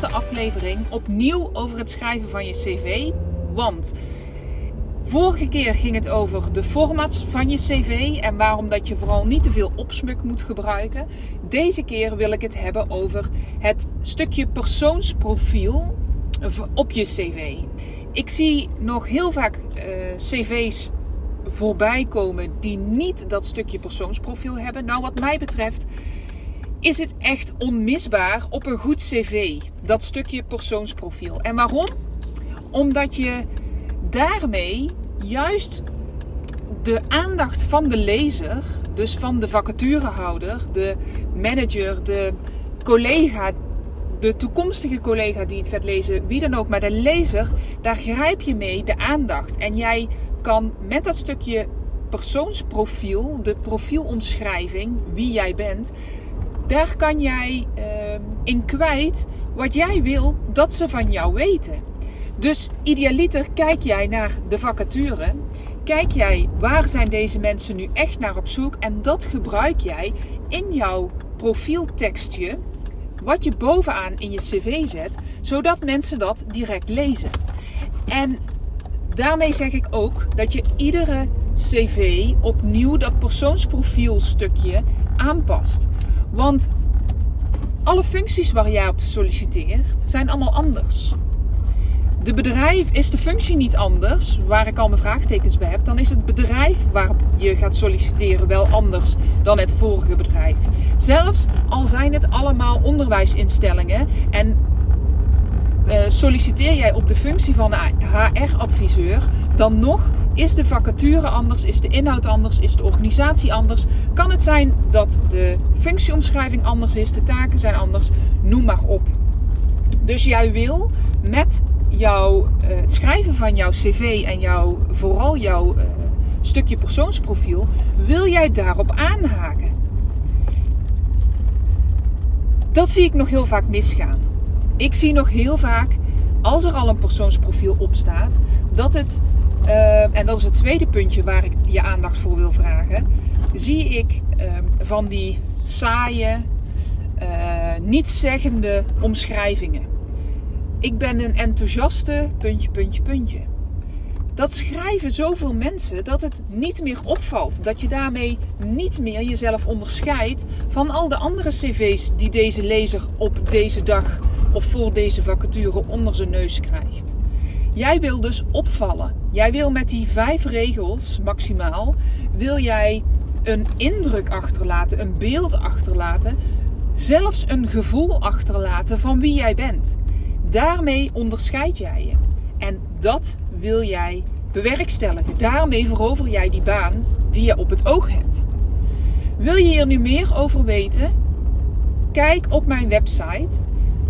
Korte aflevering opnieuw over het schrijven van je cv. Want vorige keer ging het over de formats van je cv en waarom dat je vooral niet te veel opsmuk moet gebruiken. Deze keer wil ik het hebben over het stukje persoonsprofiel op je cv. Ik zie nog heel vaak uh, cv's voorbij komen die niet dat stukje persoonsprofiel hebben. Nou, wat mij betreft is het echt onmisbaar op een goed cv, dat stukje persoonsprofiel. En waarom? Omdat je daarmee juist de aandacht van de lezer, dus van de vacaturehouder, de manager, de collega, de toekomstige collega die het gaat lezen, wie dan ook, maar de lezer, daar grijp je mee de aandacht. En jij kan met dat stukje persoonsprofiel, de profielomschrijving, wie jij bent, daar kan jij uh, in kwijt wat jij wil dat ze van jou weten. Dus idealiter kijk jij naar de vacature. Kijk jij waar zijn deze mensen nu echt naar op zoek en dat gebruik jij in jouw profieltekstje wat je bovenaan in je cv zet, zodat mensen dat direct lezen. En daarmee zeg ik ook dat je iedere cv opnieuw dat persoonsprofielstukje aanpast. Want alle functies waar jij op solliciteert zijn allemaal anders. De bedrijf is de functie niet anders, waar ik al mijn vraagtekens bij heb, dan is het bedrijf waarop je gaat solliciteren wel anders dan het vorige bedrijf. Zelfs al zijn het allemaal onderwijsinstellingen en uh, solliciteer jij op de functie van HR-adviseur, dan nog is de vacature anders, is de inhoud anders, is de organisatie anders. Kan het zijn dat de functieomschrijving anders is, de taken zijn anders, noem maar op. Dus jij wil met jouw, uh, het schrijven van jouw cv en jouw, vooral jouw uh, stukje persoonsprofiel, wil jij daarop aanhaken. Dat zie ik nog heel vaak misgaan. Ik zie nog heel vaak, als er al een persoonsprofiel op staat, dat het, uh, en dat is het tweede puntje waar ik je aandacht voor wil vragen, zie ik van die saaie, nietszeggende omschrijvingen ik ben een enthousiaste puntje, puntje, puntje. Dat schrijven zoveel mensen dat het niet meer opvalt. Dat je daarmee niet meer jezelf onderscheidt van al de andere cv's die deze lezer op deze dag of voor deze vacature onder zijn neus krijgt. Jij wil dus opvallen. Jij wil met die vijf regels maximaal, wil jij een indruk achterlaten, een beeld achterlaten, zelfs een gevoel achterlaten van wie jij bent. Daarmee onderscheid jij je. En dat wil jij bewerkstelligen. Daarmee verover jij die baan die je op het oog hebt. Wil je hier nu meer over weten? Kijk op mijn website.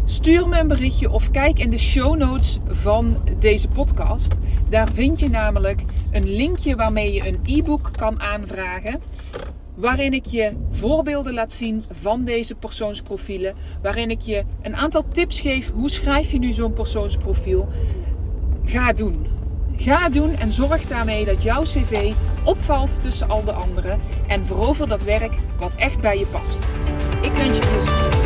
Stuur me een berichtje of kijk in de show notes van deze podcast. Daar vind je namelijk een linkje waarmee je een e-book kan aanvragen waarin ik je voorbeelden laat zien van deze persoonsprofielen, waarin ik je een aantal tips geef hoe schrijf je nu zo'n persoonsprofiel. Ga doen. Ga doen en zorg daarmee dat jouw cv opvalt tussen al de anderen en verover dat werk wat echt bij je past. Ik wens je veel succes.